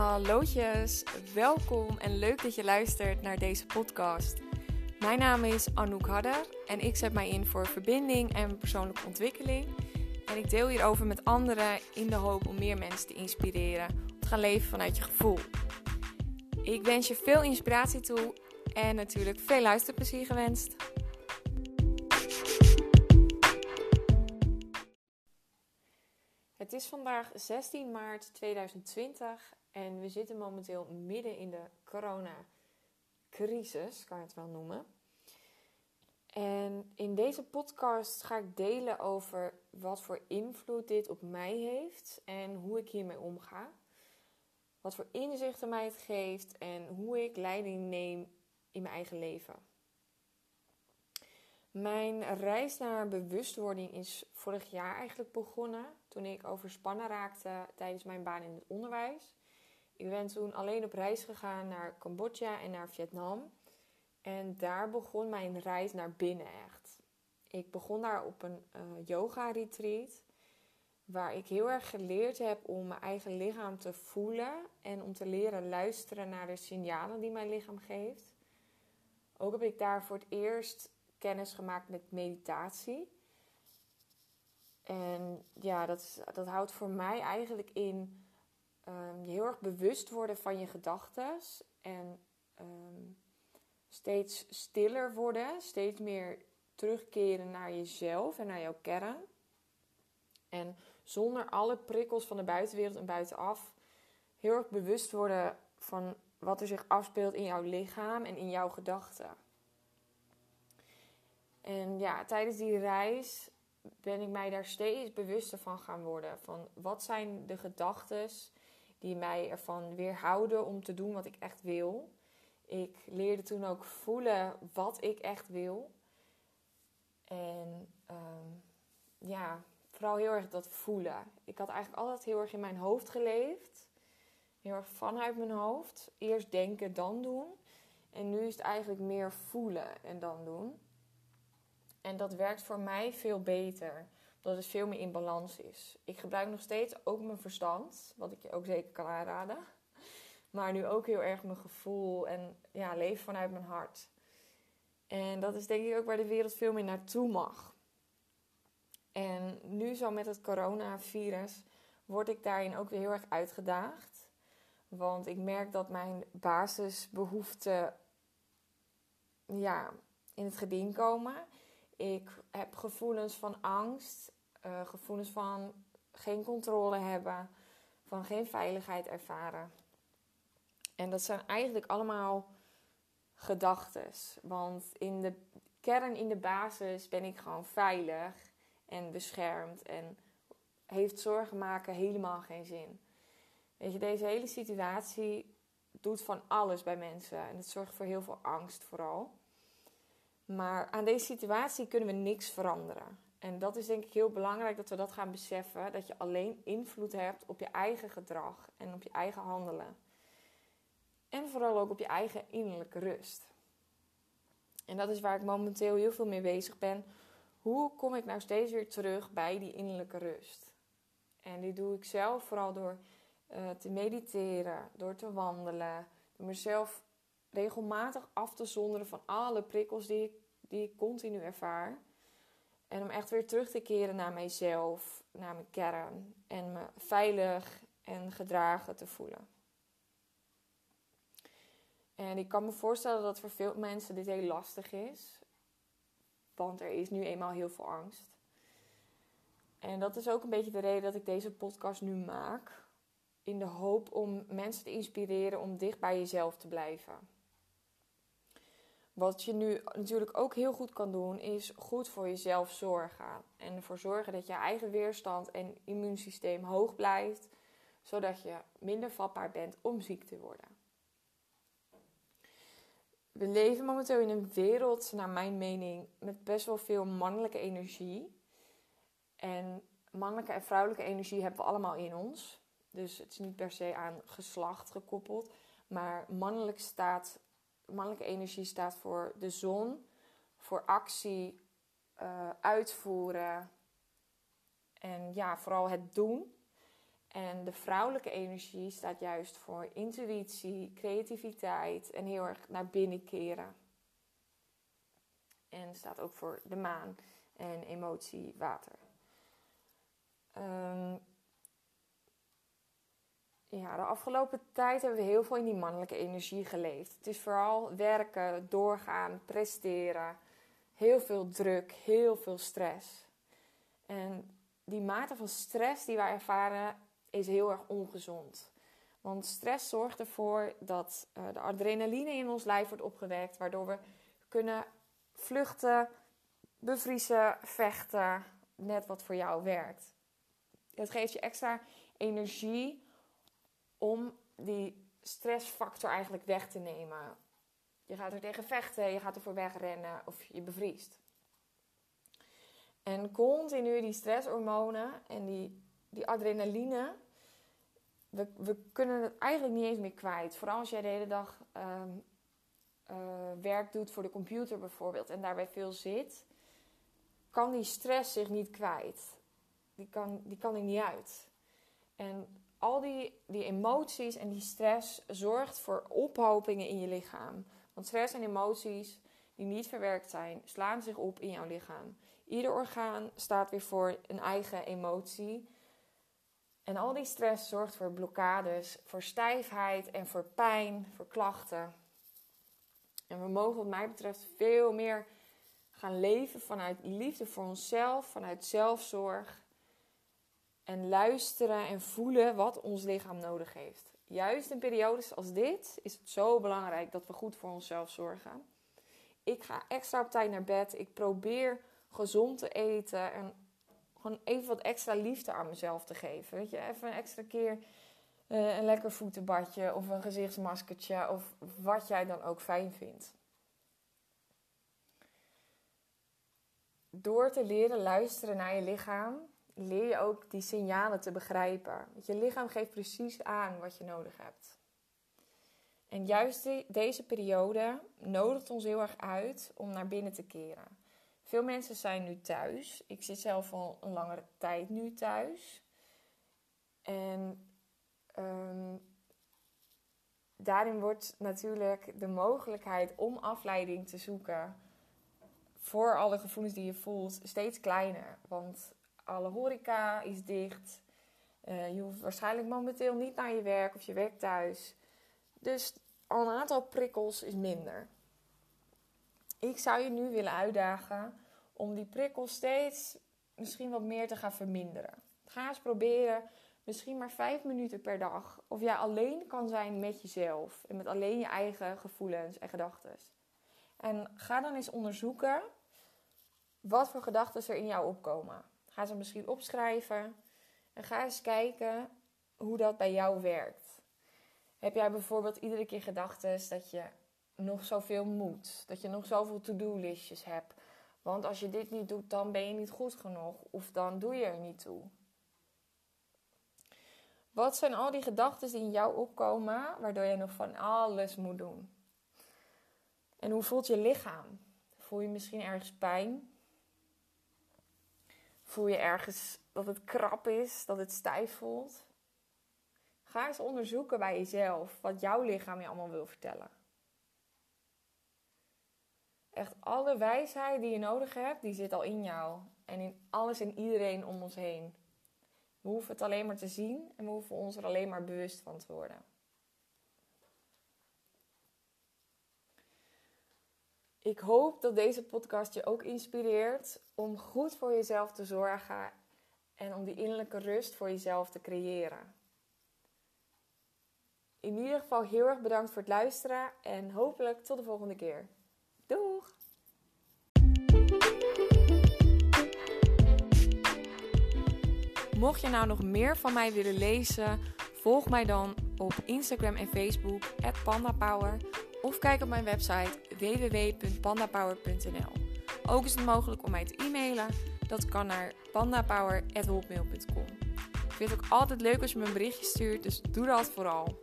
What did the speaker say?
Hallootjes, welkom en leuk dat je luistert naar deze podcast. Mijn naam is Anouk Hadder en ik zet mij in voor verbinding en persoonlijke ontwikkeling. En ik deel hierover met anderen in de hoop om meer mensen te inspireren om te gaan leven vanuit je gevoel. Ik wens je veel inspiratie toe en natuurlijk veel luisterplezier gewenst. Het is vandaag 16 maart 2020 en we zitten momenteel midden in de coronacrisis, kan je het wel noemen. En in deze podcast ga ik delen over wat voor invloed dit op mij heeft en hoe ik hiermee omga. Wat voor inzichten mij het geeft en hoe ik leiding neem in mijn eigen leven. Mijn reis naar bewustwording is vorig jaar eigenlijk begonnen toen ik overspannen raakte tijdens mijn baan in het onderwijs. Ik ben toen alleen op reis gegaan naar Cambodja en naar Vietnam. En daar begon mijn reis naar binnen echt. Ik begon daar op een uh, yoga retreat. Waar ik heel erg geleerd heb om mijn eigen lichaam te voelen. En om te leren luisteren naar de signalen die mijn lichaam geeft. Ook heb ik daar voor het eerst kennis gemaakt met meditatie. En ja, dat, dat houdt voor mij eigenlijk in um, je heel erg bewust worden van je gedachten. En um, steeds stiller worden, steeds meer terugkeren naar jezelf en naar jouw kern. En zonder alle prikkels van de buitenwereld en buitenaf heel erg bewust worden van wat er zich afspeelt in jouw lichaam en in jouw gedachten. En ja, tijdens die reis ben ik mij daar steeds bewuster van gaan worden. Van wat zijn de gedachten die mij ervan weerhouden om te doen wat ik echt wil. Ik leerde toen ook voelen wat ik echt wil. En um, ja, vooral heel erg dat voelen. Ik had eigenlijk altijd heel erg in mijn hoofd geleefd. Heel erg vanuit mijn hoofd. Eerst denken, dan doen. En nu is het eigenlijk meer voelen en dan doen. En dat werkt voor mij veel beter. Omdat het veel meer in balans is. Ik gebruik nog steeds ook mijn verstand. Wat ik je ook zeker kan aanraden. Maar nu ook heel erg mijn gevoel. En ja, leven vanuit mijn hart. En dat is denk ik ook waar de wereld veel meer naartoe mag. En nu zo met het coronavirus word ik daarin ook weer heel erg uitgedaagd. Want ik merk dat mijn basisbehoeften ja, in het geding komen. Ik heb gevoelens van angst, uh, gevoelens van geen controle hebben, van geen veiligheid ervaren. En dat zijn eigenlijk allemaal gedachten. Want in de kern, in de basis, ben ik gewoon veilig en beschermd. En heeft zorgen maken helemaal geen zin. Weet je, deze hele situatie doet van alles bij mensen. En het zorgt voor heel veel angst vooral. Maar aan deze situatie kunnen we niks veranderen. En dat is denk ik heel belangrijk dat we dat gaan beseffen. Dat je alleen invloed hebt op je eigen gedrag en op je eigen handelen. En vooral ook op je eigen innerlijke rust. En dat is waar ik momenteel heel veel mee bezig ben. Hoe kom ik nou steeds weer terug bij die innerlijke rust? En die doe ik zelf vooral door uh, te mediteren, door te wandelen, door mezelf regelmatig af te zonderen van alle prikkels die ik, die ik continu ervaar. En om echt weer terug te keren naar mijzelf, naar mijn kern. En me veilig en gedragen te voelen. En ik kan me voorstellen dat voor veel mensen dit heel lastig is. Want er is nu eenmaal heel veel angst. En dat is ook een beetje de reden dat ik deze podcast nu maak. In de hoop om mensen te inspireren om dicht bij jezelf te blijven. Wat je nu natuurlijk ook heel goed kan doen, is goed voor jezelf zorgen. En ervoor zorgen dat je eigen weerstand en immuunsysteem hoog blijft, zodat je minder vatbaar bent om ziek te worden. We leven momenteel in een wereld, naar mijn mening, met best wel veel mannelijke energie. En mannelijke en vrouwelijke energie hebben we allemaal in ons. Dus het is niet per se aan geslacht gekoppeld. Maar mannelijk staat mannelijke energie staat voor de zon, voor actie, uh, uitvoeren en ja, vooral het doen. En de vrouwelijke energie staat juist voor intuïtie, creativiteit en heel erg naar binnen keren. En staat ook voor de maan en emotie, water. Um, ja, de afgelopen tijd hebben we heel veel in die mannelijke energie geleefd. Het is vooral werken, doorgaan, presteren. Heel veel druk, heel veel stress. En die mate van stress die wij ervaren is heel erg ongezond. Want stress zorgt ervoor dat uh, de adrenaline in ons lijf wordt opgewekt, waardoor we kunnen vluchten, bevriezen, vechten, net wat voor jou werkt. Het geeft je extra energie om die stressfactor eigenlijk weg te nemen. Je gaat er tegen vechten, je gaat ervoor wegrennen of je bevriest. En continu die stresshormonen en die, die adrenaline, we, we kunnen het eigenlijk niet eens meer kwijt. Vooral als jij de hele dag ehm, eh, werk doet voor de computer bijvoorbeeld en daarbij veel zit, kan die stress zich niet kwijt. Die kan, die kan er niet uit. En al die, die emoties en die stress zorgt voor ophopingen in je lichaam. Want stress en emoties die niet verwerkt zijn, slaan zich op in jouw lichaam. Ieder orgaan staat weer voor een eigen emotie. En al die stress zorgt voor blokkades, voor stijfheid en voor pijn, voor klachten. En we mogen, wat mij betreft, veel meer gaan leven vanuit liefde voor onszelf, vanuit zelfzorg. En luisteren en voelen wat ons lichaam nodig heeft. Juist in periodes als dit is het zo belangrijk dat we goed voor onszelf zorgen. Ik ga extra op tijd naar bed. Ik probeer gezond te eten en gewoon even wat extra liefde aan mezelf te geven. Weet je, even een extra keer uh, een lekker voetenbadje of een gezichtsmaskertje of wat jij dan ook fijn vindt. Door te leren luisteren naar je lichaam, leer je ook die signalen te begrijpen. Want je lichaam geeft precies aan wat je nodig hebt. En juist deze periode nodigt ons heel erg uit om naar binnen te keren. Veel mensen zijn nu thuis. Ik zit zelf al een langere tijd nu thuis. En ehm, daarin wordt natuurlijk de mogelijkheid om afleiding te zoeken voor alle gevoelens die je voelt steeds kleiner. Want alle horeca is dicht. Uh, je hoeft waarschijnlijk momenteel niet naar je werk of je werkt thuis. Dus al een aantal prikkels is minder. Ik zou je nu willen uitdagen om die prikkels steeds misschien wat meer te gaan verminderen. Ga eens proberen, misschien maar vijf minuten per dag, of jij alleen kan zijn met jezelf en met alleen je eigen gevoelens en gedachten. En ga dan eens onderzoeken wat voor gedachten er in jou opkomen. Ga ze misschien opschrijven en ga eens kijken hoe dat bij jou werkt. Heb jij bijvoorbeeld iedere keer gedachten dat je nog zoveel moet, dat je nog zoveel to-do-listjes hebt? Want als je dit niet doet, dan ben je niet goed genoeg of dan doe je er niet toe. Wat zijn al die gedachten die in jou opkomen, waardoor je nog van alles moet doen? En hoe voelt je lichaam? Voel je misschien ergens pijn? Voel je ergens dat het krap is, dat het stijf voelt? Ga eens onderzoeken bij jezelf wat jouw lichaam je allemaal wil vertellen. Echt alle wijsheid die je nodig hebt, die zit al in jou. En in alles en iedereen om ons heen. We hoeven het alleen maar te zien en we hoeven ons er alleen maar bewust van te worden. Ik hoop dat deze podcast je ook inspireert om goed voor jezelf te zorgen en om die innerlijke rust voor jezelf te creëren. In ieder geval heel erg bedankt voor het luisteren en hopelijk tot de volgende keer. Doeg! Mocht je nou nog meer van mij willen lezen, volg mij dan op Instagram en Facebook @pandapower of kijk op mijn website www.pandapower.nl. Ook is het mogelijk om mij te e-mailen. Dat kan naar pandapower.hotmail.com. Ik vind het ook altijd leuk als je me een berichtje stuurt, dus doe dat vooral.